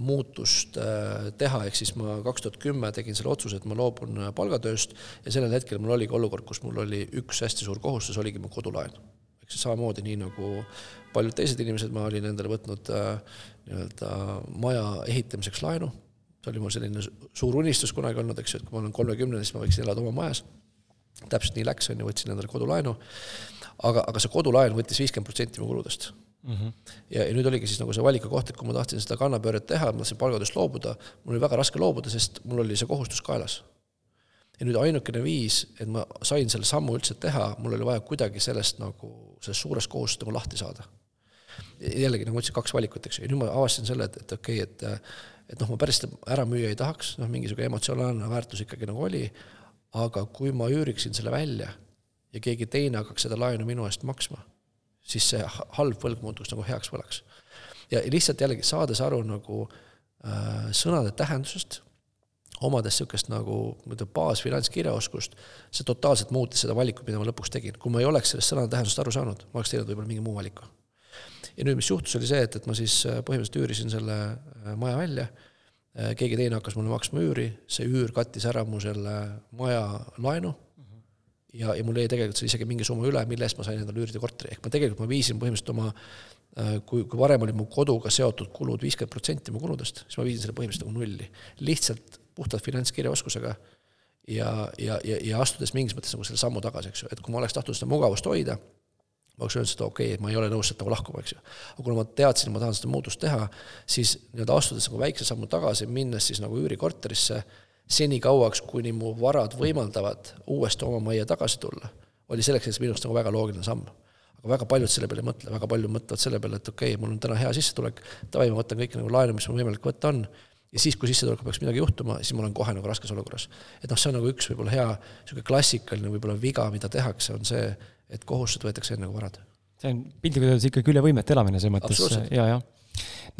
muutust äh, teha, ehk siis ma kaks tuhat kümme tegin selle otsuse, et ma loobun äh, palgatööst ja sellel hetkel mul oligi olukord, kus mul oli üks hästi suur kohustus, oligi mu kodulaen. siis samamoodi, nii nagu paljud teised inimesed, ma olin endale võtnud nii-öelda maja ehitamiseks laenu, see oli mul selline suur unistus kunagi olnud, eks ju, et kui ma olen kolmekümnene, siis ma võiksin elada oma majas, täpselt nii läks, on ju, võtsin endale kodulaenu aga, aga see kodulaen võttis viiskümmend protsenti mu kuludest mm. -hmm. ja, ja nüüd oligi siis nagu see valiku koht, et kui ma tahtsin seda kannapööret teha, ma tahtsin palgatööst loobuda, mul oli väga raske loobuda, sest mul oli see kohustus kaelas. ja nüüd ainukene viis, et ma sain selle sammu üldse teha, mul oli vaja kuidagi sellest nagu, sellest suurest kohustusest nagu lahti saada. jällegi, nagu ma ütlesin, kaks valikut, eks ju, ja nüüd ma avastasin selle, et, et okei okay,, et et noh, ma päris ära müüa ei tahaks, noh, mingisugune emotsionaalne väärtus ikkagi nagu oli, aga kui ma üüriksin selle välja ja keegi teine hakkaks seda laenu minu eest maksma, siis see halb võlg muutuks nagu heaks võlaks. ja lihtsalt jällegi saades aru nagu äh, sõnade tähendusest, omades niisugust nagu nii-öelda baasfinantskirjaoskust, see totaalselt muutis seda valikut, mida ma lõpuks tegin. kui ma ei oleks sellest sõnade tähendusest aru saanud, ma oleks teinud võib-olla mingi muu valiku. ja nüüd, mis juhtus, oli see, et, et ma siis äh, põhimõtteliselt üürisin selle äh, maja välja, äh, keegi teine hakkas mulle maksma üüri, see üür kattis ära mu selle maja laenu ja, ja mul jäi tegelikult seal isegi mingi summa üle, mille eest ma sain endale üürida korteri, ehk ma tegelikult ma viisin põhimõtteliselt oma äh, kui, kui varem oli mu koduga seotud kulud viiskümmend protsenti mu kuludest, siis ma viisin selle põhimõtteliselt nagu nulli. lihtsalt puhtalt finantskirjaoskusega ja, ja, ja, ja astudes mingis mõttes nagu selle sammu tagasi, eks ju, et kui ma oleks tahtnud seda mugavust hoida, ma oleks öelnud seda okei okay,, et ma ei ole nõus sealt nagu lahkuma, eks ju. aga kuna ma teadsin, et ma tahan seda muutust teha, siis nii-öelda astudes nagu väikse sammu tagasi, minnes siis nagu üürikorterisse, senikauaks, kuni mu varad võimaldavad uuesti oma majja tagasi tulla, oli selleks hetkeks minu arust nagu väga loogiline samm. aga väga paljud selle peale ei mõtle, väga paljud mõtlevad selle peale, et okei okay,, mul on täna hea sissetulek, davai, ma võtan kõik nagu laenu, mis mul võimalik võtta on, ja siis, kui sissetulekuga peaks midagi juhtuma, siis ma olen kohe nagu raskes olukorras. et noh, see on nagu üks võib-olla hea niisugune klassikaline võib-olla viga, mida tehakse, on see, et kohustused võetakse enne kui varad. see on piltlikult öeldes ikkagi üle võimete elamine selles mõttes ja, jah.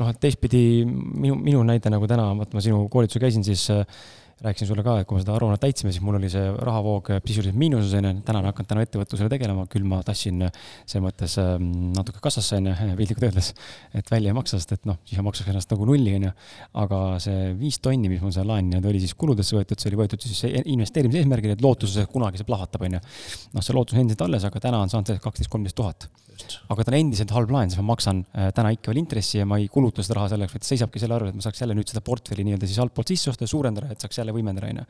noh, et teistpidi minu, minu näide nagu täna, vaata ma sinu koolitusel käisin, siis äh, rääkisin sulle ka, et kui me seda aruannet täitsime, siis mul oli see rahavoog sisuliselt miinuses, onju. täna olen hakanud tänu ettevõtlusele tegelema, küll ma tassin selles mõttes ähm, natuke kassasse, onju, piltlikult öeldes, et välja ei maksa, sest et noh, siis ma maksaks ennast nagu nulli, onju. aga see viis tonni, mis mul seal laen nii-öelda oli siis kuludesse võetud, see oli võetud siis investeerimise eesmärgil, et lootuses, et kunagi see plahvatab, onju. noh, see lootus on endiselt alles, aga täna on saanud see kaksteist, kolmteist tuhat aga ta on endiselt halb laen, siis ma maksan äh, täna ikka veel intressi ja ma ei kuluta seda raha selleks, vaid seisabki selle arvel, et ma saaks jälle nüüd seda portfelli nii-öelda siis altpoolt sisse osta ja suurendada, et saaks jälle võimendada, on ju.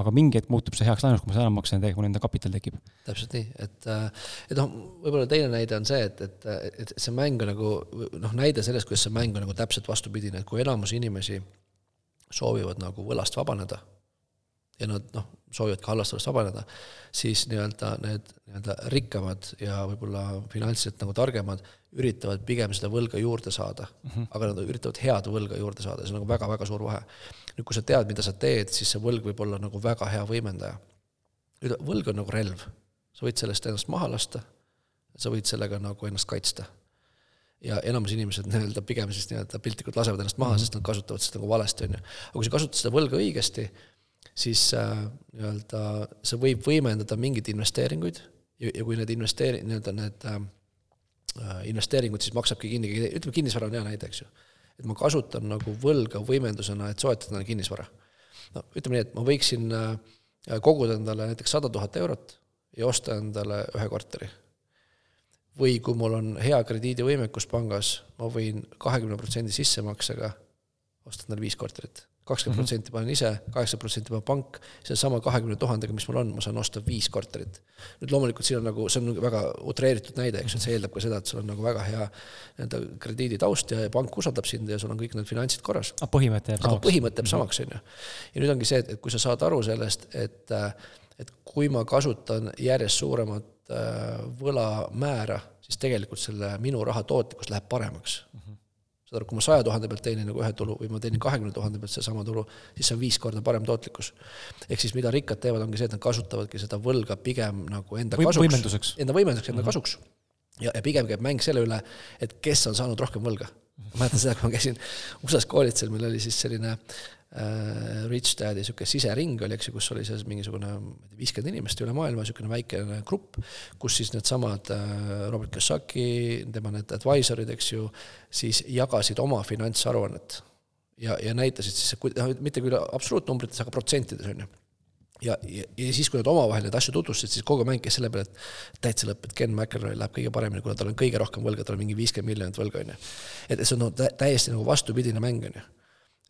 aga mingi hetk muutub see heaks laenuks, kui ma seda ära maksan tegelikult mul enda kapital tekib. täpselt nii, et, äh, et noh, võib-olla teine näide on see, et, et, et see mäng on nagu noh, näide sellest, kuidas see mäng on nagu täpselt vastupidine, et kui enamus inimesi soovivad nagu võlast vabaneda ja nad noh, soovivad ka halvast olust vabaneda, siis nii-öelda need nii-öelda rikkamad ja võib-olla finantsiliselt nagu targemad üritavad pigem seda võlga juurde saada mm, -hmm. aga nad üritavad head võlga juurde saada, see on nagu väga-väga suur vahe. nüüd, kui sa tead, mida sa teed, siis see võlg võib olla nagu väga hea võimendaja. nüüd võlg on nagu relv, sa võid sellest ennast maha lasta, sa võid sellega nagu ennast kaitsta ja enamus inimesed nii-öelda pigem siis nii-öelda piltlikult lasevad ennast maha mm, -hmm. sest nad kasutavad seda nagu valesti, on ju. aga kui sa kasutad seda võlga õigesti, siis äh, nii-öelda see võib võimendada mingeid investeeringuid ja, ja kui need investeeri-, nii-öelda need äh, investeeringud siis maksabki kinni, ütleme, kinnisvara on hea näide, eks ju. et ma kasutan nagu võlga võimendusena, et soetada endale kinnisvara. no ütleme nii, et ma võiksin äh, koguda endale näiteks sada tuhat eurot ja osta endale ühe korteri. või kui mul on hea krediidivõimekus pangas, ma võin kahekümne protsendi sissemaksega osta endale viis korterit kakskümmend protsenti panen ise, kaheksakümmend protsenti paneb pank, sellesama kahekümne tuhandega, mis mul on, ma saan osta viis korterit. nüüd loomulikult siin on nagu, see on väga utreeritud näide, eks ju, et see eeldab ka seda, et sul on nagu väga hea nii-öelda krediiditaust ja pank usaldab sind ja sul on kõik need finantsid korras. aga põhimõte jääb samaks? põhimõte jääb samaks, on ju. ja nüüd ongi see, et, kui sa saad aru sellest, et, et kui ma kasutan järjest suuremat äh, võlamäära, siis tegelikult selle minu raha tootlikkus läheb paremaks saad aru, kui ma saja tuhande pealt teenin nagu ühe tulu või ma teenin kahekümne tuhande pealt sedasama tulu, siis see on viis korda parem tootlikkus. ehk siis mida rikkad teevad, ongi see, et nad kasutavadki seda võlga pigem nagu enda või, kasuks. Enda võimenduseks, enda mm -hmm. kasuks. ja, ja pigem käib mäng selle üle, et kes on saanud rohkem võlga. ma mäletan seda, kui ma käisin USA-s koolitusel, meil oli siis selline Rich Dad'i niisugune sisering oli, eks ju, kus oli siis mingisugune viiskümmend inimest üle maailma, niisugune väikene grupp, kus siis needsamad äh, Robert Kiyosaki, tema need advisor'id, eks ju, siis jagasid oma finantsaruannet. ja, ja näitasid siis, noh, mitte küll absoluutnumbrites, aga protsentides, on ju ja, ja, ja siis, kui nad omavahel neid asju tutvustasid, siis kogu mäng käis selle peale, et täitsa lõpp, et Ken McElroy läheb kõige paremini, kuna tal on kõige rohkem võlga, tal on mingi viiskümmend miljonit võlga, on ju. et see on no, täiesti nagu vastupidine mäng, on ju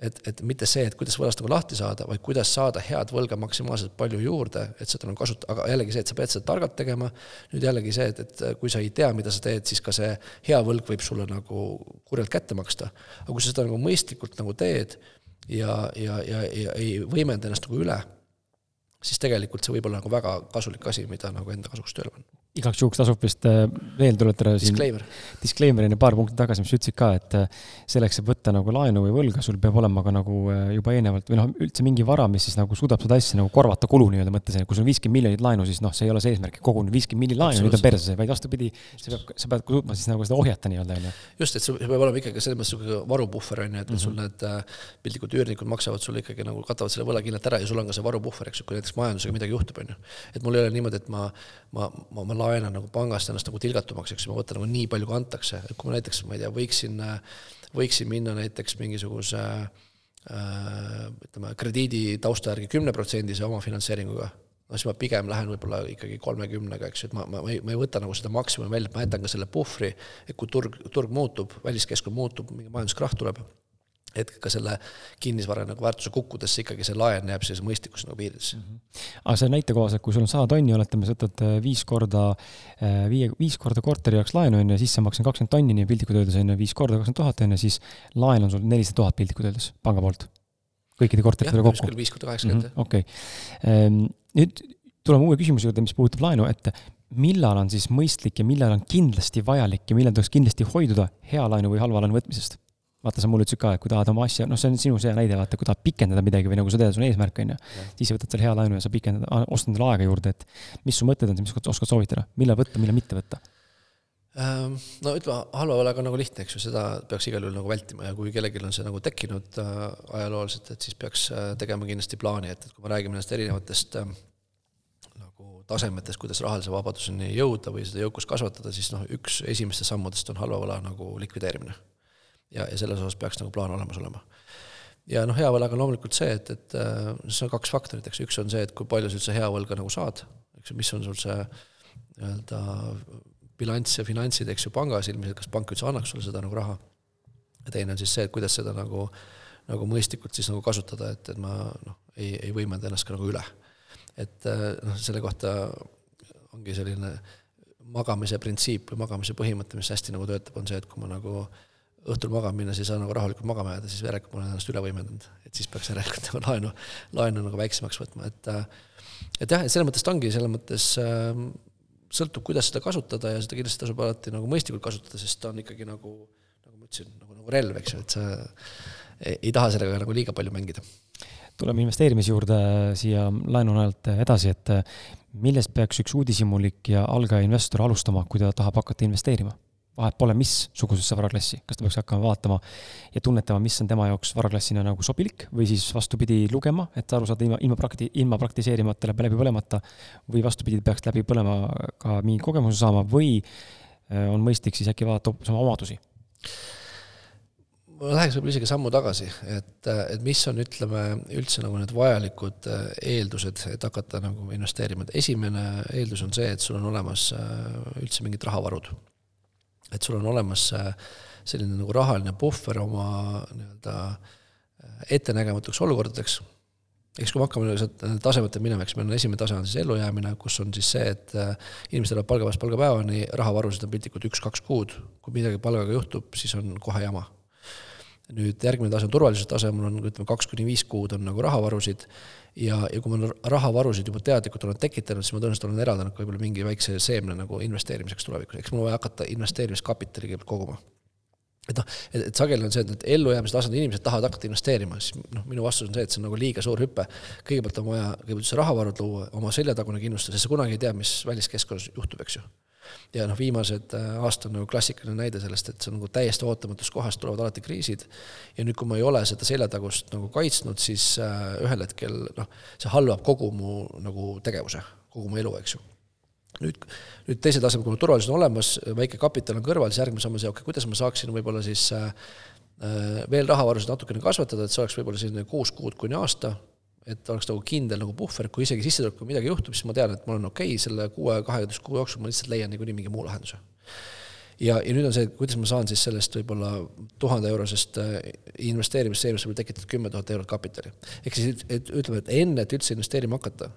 et, et mitte see, et kuidas võlast nagu lahti saada, vaid kuidas saada head võlga maksimaalselt palju juurde, et seda nagu kasutada, aga jällegi see, et sa pead seda targalt tegema, nüüd jällegi see, et, et kui sa ei tea, mida sa teed, siis ka see hea võlg võib sulle nagu kurjalt kätte maksta. aga kui sa seda nagu mõistlikult nagu teed ja, ja, ja, ja ei võimenda ennast nagu üle, siis tegelikult see võib olla nagu väga kasulik asi, mida nagu enda kasuks tööle panna igaks juhuks tasub vist äh, veel tuletada siin disclaimer, disclaimer enne paar punkti tagasi, mis sa ütlesid ka, et äh, selleks, et võtta nagu laenu või võlga, sul peab olema ka nagu äh, juba eelnevalt või noh, üldse mingi vara, mis siis nagu suudab seda asja nagu korvata kulu nii-öelda mõttes, et kui sul on viiskümmend miljonit laenu, siis noh, see ei ole see eesmärk, kogun viiskümmend miljonit laenu, nüüd on perse, vaid vastupidi, sa pead, sa pead suutma siis nagu seda ohjata nii-öelda, on ju. just, et sul peab olema ikkagi selles mõttes niisugune varupuhver, on ju, et mm -hmm. sul need piltlikud üürnikud maksavad sulle ikkagi nagu katavad selle võla kindlalt ära ja sul on ka see varupuhver, eks ju, kui näiteks majandusega midagi juhtub, on ju. et mul ei ole niimoodi, et ma, ma, ma, ma laenan nagu pangast ennast nagu tilgatumaks, eks ju, ma võtan nagu nii palju, kui antakse, et kui ma näiteks, ma ei tea, võiksin, võiksin minna näiteks mingisuguse äh, ütleme, krediidi tausta järgi kümneprotsendise omafinantseeringuga, no siis ma pigem lähen võib-olla ikkagi kolmekümnega, eks ju, et ma, ma, ma ei, ma ei võta nagu seda maksimumi välja, ma jätan ka selle puhvri, et kui turg, turg muutub, väliskeskkond muutub, mingi majanduskrahh tuleb et ka selle kinnisvara nagu väärtuse kukkudes ikkagi see laen jääb sellise mõistlikkuse nagu piiridesse mm. -hmm. aga selle näite kohaselt, kui sul on sada tonni, oletame, sa võtad äh, viis korda, äh, viie, viis korda korteri jaoks laenu, on ju, sissemakse on kakskümmend tonni, nii piltlikult öeldes, on ju, viis korda kakskümmend tuhat, on ju, siis laen on sul nelisada tuhat piltlikult öeldes panga poolt. kõikide korteritega kokku. viis korda kaheksakümmend, jah. Mhm, okei. Ehm, nüüd tuleme uue küsimuse juurde, mis puudutab laenu, et millal on siis mõistlik ja millal on kindlasti vajalik ja millal tuleks kindlasti hoiduda hea laenu või halva laenu võtmisest? Vaata, sa mulle ütlesid ka, et kui tahad oma asja, noh, see on sinu see näide, vaata, kui tahad pikendada midagi või nagu sa tead, sul on eesmärk, on ju, siis sa võtad selle hea laenu ja sa pikendad, ostad endale aega juurde, et mis su mõtted on, mis oskad soovitada, millal võtta, millal mitte võtta? Ehm, no ütleme, halva võlaga on nagu lihtne, eks ju, seda peaks igal juhul nagu vältima ja kui kellelgi on see nagu tekkinud äh, ajalooliselt, et siis peaks äh, tegema kindlasti plaani, et, et kui me räägime nendest erinevatest äh, nagu tasemetest, kuidas rahalise vabaduseni jõuda või seda jõukust kasvatada, siis noh, üks esimestest sammudest on halva võla nagu likvideerimine ja, ja selles osas peaks nagu plaan olemas olema. ja noh, hea võlaga on loomulikult see, et, et äh, see on kaks faktorit, eks üks on see, et kui palju sa üldse hea võlga nagu saad, eks ju, mis on sul see nii-öelda bilanss ja finantsid, eks ju, pangas ilmselt, kas pank üldse annaks sulle seda nagu raha. ja teine on siis see, et kuidas seda nagu, nagu mõistlikult siis nagu kasutada, et, et ma noh, ei, ei võimenda ennast ka nagu üle. et äh, noh, selle kohta ongi selline magamise printsiip või magamise põhimõte, mis hästi nagu töötab, on see, et kui ma nagu äh, õhtul magama minnes ei saa nagu rahulikult magama jääda, siis järelikult ma olen ennast üle võimendanud. et siis peaks järelikult nagu laenu, laenu nagu väiksemaks võtma, et äh, et jah, et selles mõttes ta ongi, selles mõttes äh, sõltub, kuidas seda kasutada ja seda kindlasti tasub alati nagu mõistlikult kasutada, sest ta on ikkagi nagu, nagu ma ütlesin, nagu, nagu relv, eks ju, et sa ei, ei taha sellega nagu liiga palju mängida. tuleme investeerimise juurde siia laenu najalt edasi, et millest peaks üks uudishimulik ja algaja investor alustama, kui ta tahab hakata investeerima? Vahet pole, missugusesse varaklassi, kas ta peaks hakkama vaatama ja tunnetama, mis on tema jaoks varaklassina nagu sobilik või siis vastupidi lugema, et aru saada ilma, ilma prakti-, ilma praktiseerimata, läbi põlemata, või vastupidi, peaks läbi põlema ka mingi kogemuse saama või äh, on mõistlik siis äkki vaadata hoopis oma omadusi? ma läheks võib-olla isegi sammu tagasi, et, et mis on, ütleme, üldse nagu need vajalikud äh, eeldused, et hakata nagu investeerima, et esimene eeldus on see, et sul on olemas äh, üldse mingid rahavarud et sul on olemas selline nagu rahaline puhver oma nii-öelda ettenägematuks olukordadeks eks kui me hakkame sealt tasemete minema, eks meil on esimene tase on siis ellujäämine, kus on siis see, et äh, inimesed elavad palgapäevast palgapäevani, rahavarusid on piltlikult üks-kaks kuud, kui midagi palgaga juhtub, siis on kohe jama. Nüüd järgmine tase on turvalisuse tase, mul on ütleme, kaks kuni viis kuud on nagu rahavarusid ja, ja kui ma rahavarusid juba teadlikult olen tekitanud, siis ma tõenäoliselt olen eraldanud ka võib-olla mingi väikse seemne nagu investeerimiseks tulevikus, eks mul on vaja hakata investeerimiskapitali kõigepealt koguma et noh, et, et sageli on see, et need ellujäämise tasandil inimesed tahavad hakata investeerima, siis noh, minu vastus on see, et see on nagu liiga suur hüpe. kõigepealt on vaja kõigepealt see rahavarud luua, oma seljatagune kindlustada, sest sa kunagi ei tea, mis väliskeskkonnas juhtub, eks ju. Ja noh, viimased äh, aasta on nagu klassikaline näide sellest, et see on nagu täiesti ootamatust kohast tulevad alati kriisid. ja nüüd, kui ma ei ole seda seljatagust nagu kaitsnud, siis äh, ühel hetkel noh, see halvab kogu mu nagu tegevuse, kogu mu elu, eks ju nüüd, nüüd teisel tasemel, kui mul turvalisus on olemas, väike kapital on kõrval, siis järgmine samm on see, okei okay,, kuidas ma saaksin võib-olla siis äh, veel rahavarusid natukene kasvatada, et see oleks võib-olla selline kuus kuud kuni aasta, et oleks nagu kindel nagu puhver, kui isegi sissetulekul midagi juhtub, siis ma tean, et mul on okei okay,, selle kuue, kaheteist kuu jooksul ma lihtsalt leian niikuinii mingi muu lahenduse. ja, ja nüüd on see, kuidas ma saan siis sellest võib-olla tuhande eurosest investeerimisseemist võib-olla tekitada kümme tuhat eurot kapitali. ehk siis, et ütleme, et enne, et üldse investeerima hakata,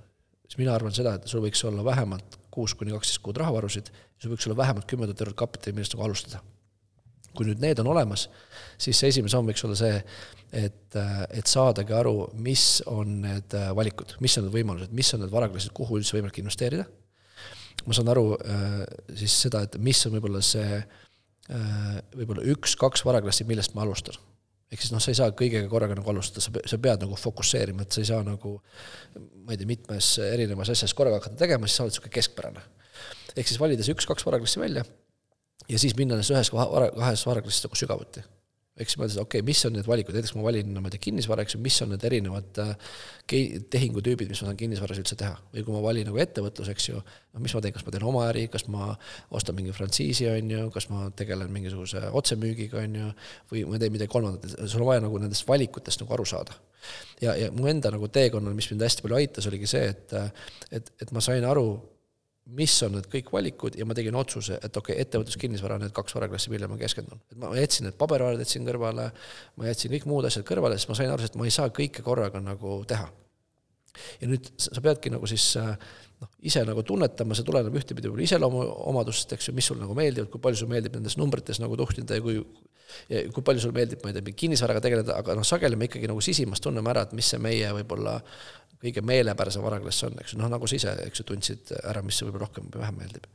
siis mina arvan seda, et sul võiks olla vähemalt kuus kuni kaksteist kuud rahavarusid, sul võiks olla vähemalt kümme tuhat eurot kapitali, millest nagu alustada. Kui nüüd need on olemas, siis see esimene samm võiks olla see, et, et saadagi aru, mis on need valikud, mis on need võimalused, mis on need varaklassid, kuhu üldse võimalik investeerida. ma saan aru äh, siis seda, et mis on võib-olla see äh, võib-olla üks-kaks varaklassi, millest ma alustan ehk siis noh, sa ei saa kõigega korraga nagu alustada, sa, sa pead nagu fokusseerima, et sa ei saa nagu ma ei tea, mitmes erinevas asjas korraga hakata tegema, siis sa oled niisugune keskpärane. ehk siis valides üks-kaks varaklassi välja ja siis minna nendest ühes vara, kahes varaklassis nagu sügavuti. Ehk siis mõtlesin, okei okay,, mis on need valikud, näiteks ma valin, ma ei tea, kinnisvara, eks ju, mis on need erinevad äh, tehingutüübid, mis ma saan kinnisvaras üldse teha. või kui ma valin nagu ettevõtlus, eks ju, noh, mis ma teen, kas ma teen oma äri, kas ma ostan mingi frantsiisi, on ju, kas ma tegelen mingisuguse otsemüügiga, on ju, või ma teen midagi kolmandat, sul on vaja nagu nendest valikutest nagu aru saada. ja, ja mu enda nagu teekonnal, mis mind hästi palju aitas, oligi see, et et, et ma sain aru, mis on need kõik valikud ja ma tegin otsuse, et okei okay,, ettevõtluskinnisvara on need kaks varaklassi, millele ma keskendun. et ma jätsin need pabervarad jätsin kõrvale, ma jätsin kõik muud asjad kõrvale, sest ma sain aru, et ma ei saa kõike korraga nagu teha. ja nüüd sa peadki nagu siis noh, ise nagu tunnetama, see tuleneb ühtepidi võib-olla iseloomuomadusest, eks ju, mis sul nagu meeldivad, kui palju sulle meeldib nendes numbrites nagu tuhnida ja kui ja kui palju sulle meeldib, ma ei tea, kinnisvaraga tegeleda, aga noh, sageli me ikkagi nagu sisimas tunneme ära, et mis see meie võib-olla kõige meelepärasem varaklass on, eks ju, noh nagu sa ise, eks ju, tundsid ära, mis võib-olla rohkem või vähem meeldib.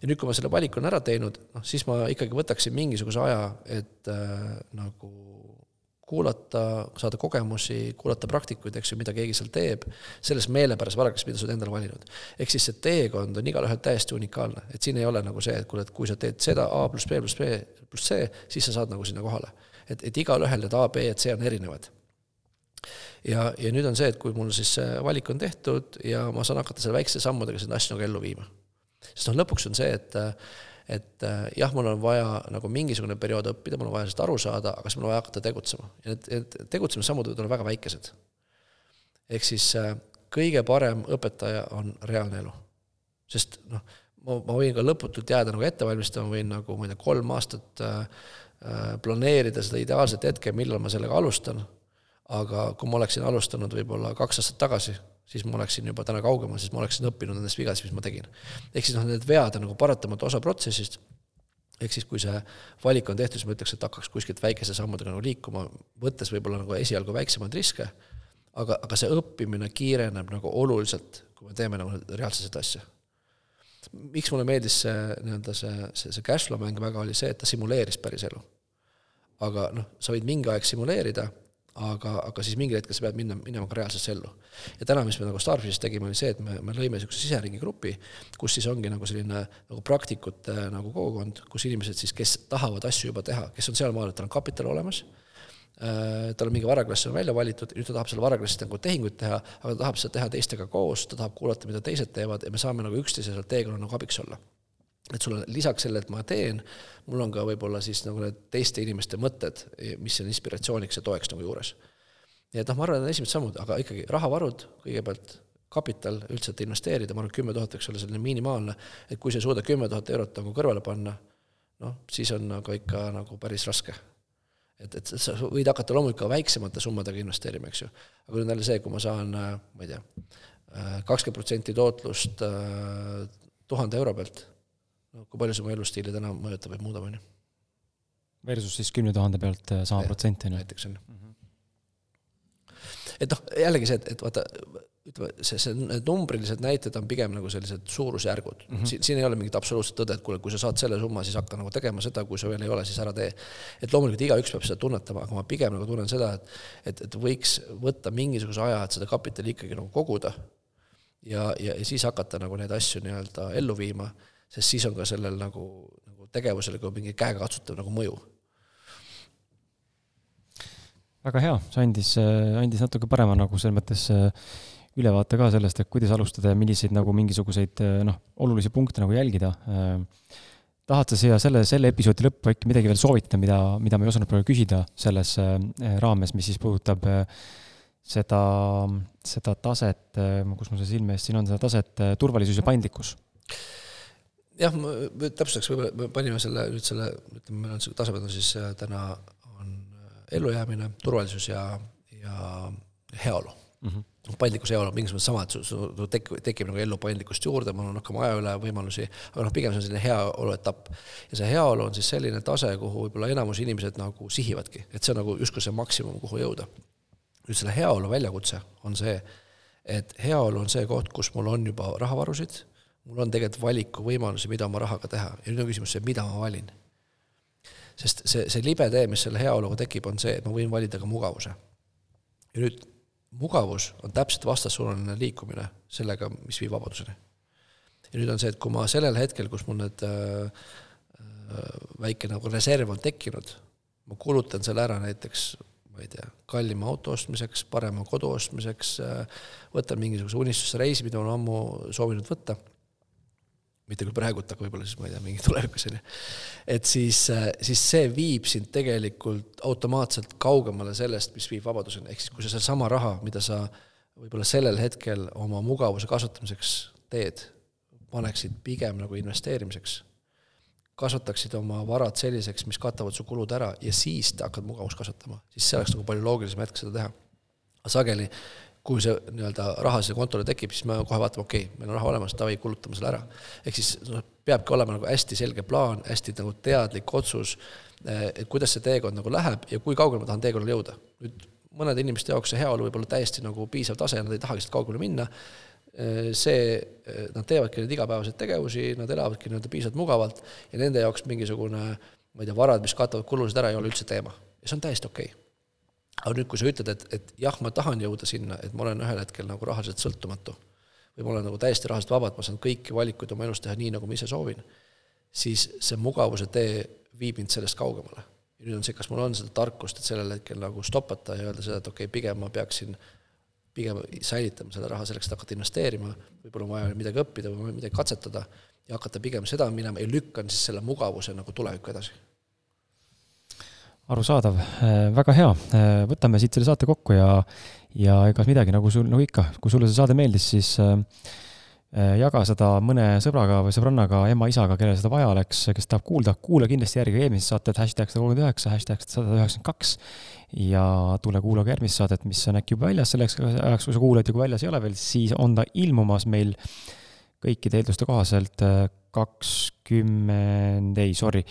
ja nüüd, kui ma selle valiku olen ära teinud, noh siis ma ikkagi võtaksin mingisuguse aja, et äh, nagu kuulata, saada kogemusi, kuulata praktikuid, eks ju, mida keegi seal teeb, selles meelepärases varaklass, mida sa oled endale valinud. ehk siis see teekond on igalühel täiesti unikaalne, et siin ei ole nagu see, et kuule, et kui sa teed seda A pluss B pluss B pluss C, siis sa saad nagu sinna kohale. et, et igalühel need A, B ja C on erinevad ja, ja nüüd on see, et kui mul siis see valik on tehtud ja ma saan hakata selle väikeste sammudega seda asja nagu ellu viima. sest noh, lõpuks on see, et et jah, mul on vaja nagu mingisugune periood õppida, mul on vaja sellest aru saada, aga siis mul on vaja hakata tegutsema. ja need, need tegutsemissammud võivad olla väga väikesed. ehk siis kõige parem õpetaja on reaalne elu. sest noh, ma, ma võin ka lõputult jääda nagu ette valmistama, võin nagu, ma ei tea, kolm aastat äh, planeerida seda ideaalset hetke, millal ma sellega alustan aga kui ma oleksin alustanud võib-olla kaks aastat tagasi, siis ma oleksin juba täna kaugemal, siis ma oleksin õppinud nendest vigadest, mis ma tegin. ehk siis noh, need vead on nagu paratamatu osa protsessist, ehk siis kui see valik on tehtud, siis ma ütleks, et hakkaks kuskilt väikese sammudega nagu liikuma, võttes võib-olla nagu esialgu väiksemaid riske, aga, aga see õppimine kiireneb nagu oluliselt, kui me teeme nagu reaalselt seda asja. miks mulle meeldis see nii-öelda see, see, see cashflow mäng väga, oli see, et ta simuleeris päris elu. aga noh, sa võid mingi aeg simuleerida aga, aga siis mingil hetkel sa pead minna, minema ka reaalsesse ellu. ja täna, mis me nagu Starfishis tegime, oli see, et me, me lõime niisuguse siseringi grupi, kus siis ongi nagu selline nagu praktikute nagu kogukond, kus inimesed siis, kes tahavad asju juba teha, kes on sealmaal, et tal on kapital olemas, äh, tal on mingi varaklass on välja valitud, nüüd ta tahab selle varaklassist nagu tehinguid teha, aga ta tahab seda teha teistega koos, ta tahab kuulata, mida teised teevad ja me saame nagu üksteisele teekonnal nagu abiks olla et sul on lisaks sellele, et ma teen, mul on ka võib-olla siis nagu need teiste inimeste mõtted, mis on inspiratsiooniks ja toeks nagu juures. nii et noh, ma arvan, need esimesed sammud, aga ikkagi rahavarud kõigepealt, kapital üldse, et investeerida, ma arvan, kümme tuhat võiks olla selline minimaalne, et kui sa ei suuda kümme tuhat eurot nagu kõrvale panna, noh, siis on nagu ikka nagu päris raske. et, et sa võid hakata loomulikult ka väiksemate summadega investeerima, eks ju. aga nüüd on jälle see, kui ma saan, ma ei tea, kakskümmend protsenti tootlust tuhande euro pealt, no kui palju see mu elustiili täna mõjutab või muudab, on ju. Versus siis kümne tuhande pealt sama protsenti, on ju. näiteks, on ju. Mhm. et noh, jällegi see, et, et vaata, ütleme, see, see, need numbrilised näited on pigem nagu sellised suurusjärgud mm. -hmm. siin, siin ei ole mingit absoluutset tõde, et kuule, kui sa saad selle summa, siis hakka nagu tegema seda, kui sa veel ei ole, siis ära tee. et loomulikult igaüks peab seda tunnetama, aga ma pigem nagu tunnen seda, et et, et võiks võtta mingisuguse aja, et seda kapitali ikkagi nagu koguda ja, ja, ja siis hakata nagu neid asju nii-öelda ellu viima, sest siis on ka sellel nagu, nagu tegevusel ka mingi käegakatsutav nagu mõju väga hea, see andis, andis natuke parema nagu selles mõttes äh, ülevaate ka sellest, et kuidas alustada ja milliseid nagu mingisuguseid noh, olulisi punkte nagu jälgida. tahad sa siia selle, selle episoodi lõppu äkki midagi veel soovitada, mida, mida me ei osanud praegu küsida selles äh, raames, mis siis puudutab äh, seda, seda taset, äh, kus mul see silme ees siin on, seda taset turvalisus ja paindlikkus? Jah, ma täpsustaks, võib-olla me panime selle nüüd selle, ütleme, meil on see tasemed on siis täna on ellujäämine, turvalisus ja, ja heaolu mm. -hmm noh, paindlikkus ei ole mingis mõttes sama, et sul, sul tekib, tekib nagu ellu paindlikkust juurde, mul on rohkem aja üle võimalusi, aga noh, pigem see on selline heaolu etapp. ja see heaolu on siis selline tase, kuhu võib-olla enamus inimesed nagu sihivadki, et see on nagu justkui see maksimum, kuhu jõuda. nüüd selle heaolu väljakutse on see, et heaolu on see koht, kus mul on juba rahavarusid, mul on tegelikult valikuvõimalusi, mida oma rahaga teha ja nüüd on küsimus see, mida ma valin. sest see, see libe tee, mis selle heaoluga tekib, on see, et ma võin valida ka mugavuse. ja nüüd mugavus on täpselt vastassuunaline liikumine sellega, mis viib vabaduseni. ja nüüd on see, et kui ma sellel hetkel, kus mul need äh, äh, väike nagu reserv on tekkinud, ma kulutan selle ära näiteks ma ei tea, kallima auto ostmiseks, parema kodu ostmiseks, äh, võtan mingisuguse unistusse reisi, mida olen ammu soovinud võtta mitte küll praegult, aga võib-olla siis ma ei tea, mingi tulevikus on ju. et siis, siis see viib sind tegelikult automaatselt kaugemale sellest, mis viib vabaduseni, ehk siis kui sa sedasama raha, mida sa võib-olla sellel hetkel oma mugavuse kasvatamiseks teed, paneksid pigem nagu investeerimiseks, kasvataksid oma varad selliseks, mis katavad su kulud ära ja siis hakkad mugavust kasvatama, siis see oleks nagu palju loogilisem hetk seda teha. aga sageli kui see nii-öelda raha siia kontole tekib, siis me kohe vaatame, okei okay,, meil on raha olemas, davai, kulutame selle ära. ehk siis noh, peabki olema nagu hästi selge plaan, hästi nagu teadlik otsus, eh, et kuidas see teekond nagu läheb ja kui kaugele ma tahan teekonnal jõuda. nüüd mõnede inimeste jaoks see heaolu võib olla täiesti nagu piisav tase nad ei tahagi sealt kaugele minna, eh, see, eh, nad teevadki neid igapäevaseid tegevusi, nad elavadki nii-öelda piisavalt mugavalt ja nende jaoks mingisugune ma ei tea, varad, mis katavad kulusid ära, ei ole üldse teema. ja see on täiesti okei okay aga nüüd, kui sa ütled, et, et jah, ma tahan jõuda sinna, et ma olen ühel hetkel nagu rahaliselt sõltumatu või ma olen nagu täiesti rahaliselt vaba, et ma saan kõiki valikuid oma elus teha nii, nagu ma ise soovin, siis see mugavuse tee viib mind sellest kaugemale. ja nüüd on see, kas mul on seda tarkust, et sellel hetkel nagu stopata ja öelda seda, et okei okay,, pigem ma peaksin pigem säilitama selle raha selleks, et hakata investeerima, võib-olla on vaja midagi õppida või midagi katsetada ja hakata pigem seda minema ja lükkan siis selle mugavuse nagu tulevikku edasi arusaadav, äh, väga hea, äh, võtame siit selle saate kokku ja, ja egas midagi, nagu sul, nagu ikka, kui sulle see saade meeldis, siis äh, jaga seda mõne sõbraga või sõbrannaga, ema-isaga, kellel seda vaja oleks, kes tahab kuulda, kuula kindlasti järgi eelmised saated, hashtag sada kolmkümmend üheksa, hashtag sada üheksakümmend kaks. Ja tule kuula ka järgmist saadet, mis on äkki juba väljas. Selleks ajaks, kui sa kuulad ja kui väljas ei ole veel, siis on ta ilmumas meil kõikide eelduste kohaselt kakskümmend, ei, sorry,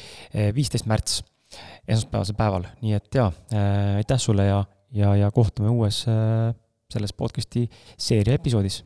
viisteist märts esmaspäevasel päeval, nii et jaa äh,, aitäh sulle ja, ja, ja kohtume uues äh, selles podcast'i seeria episoodis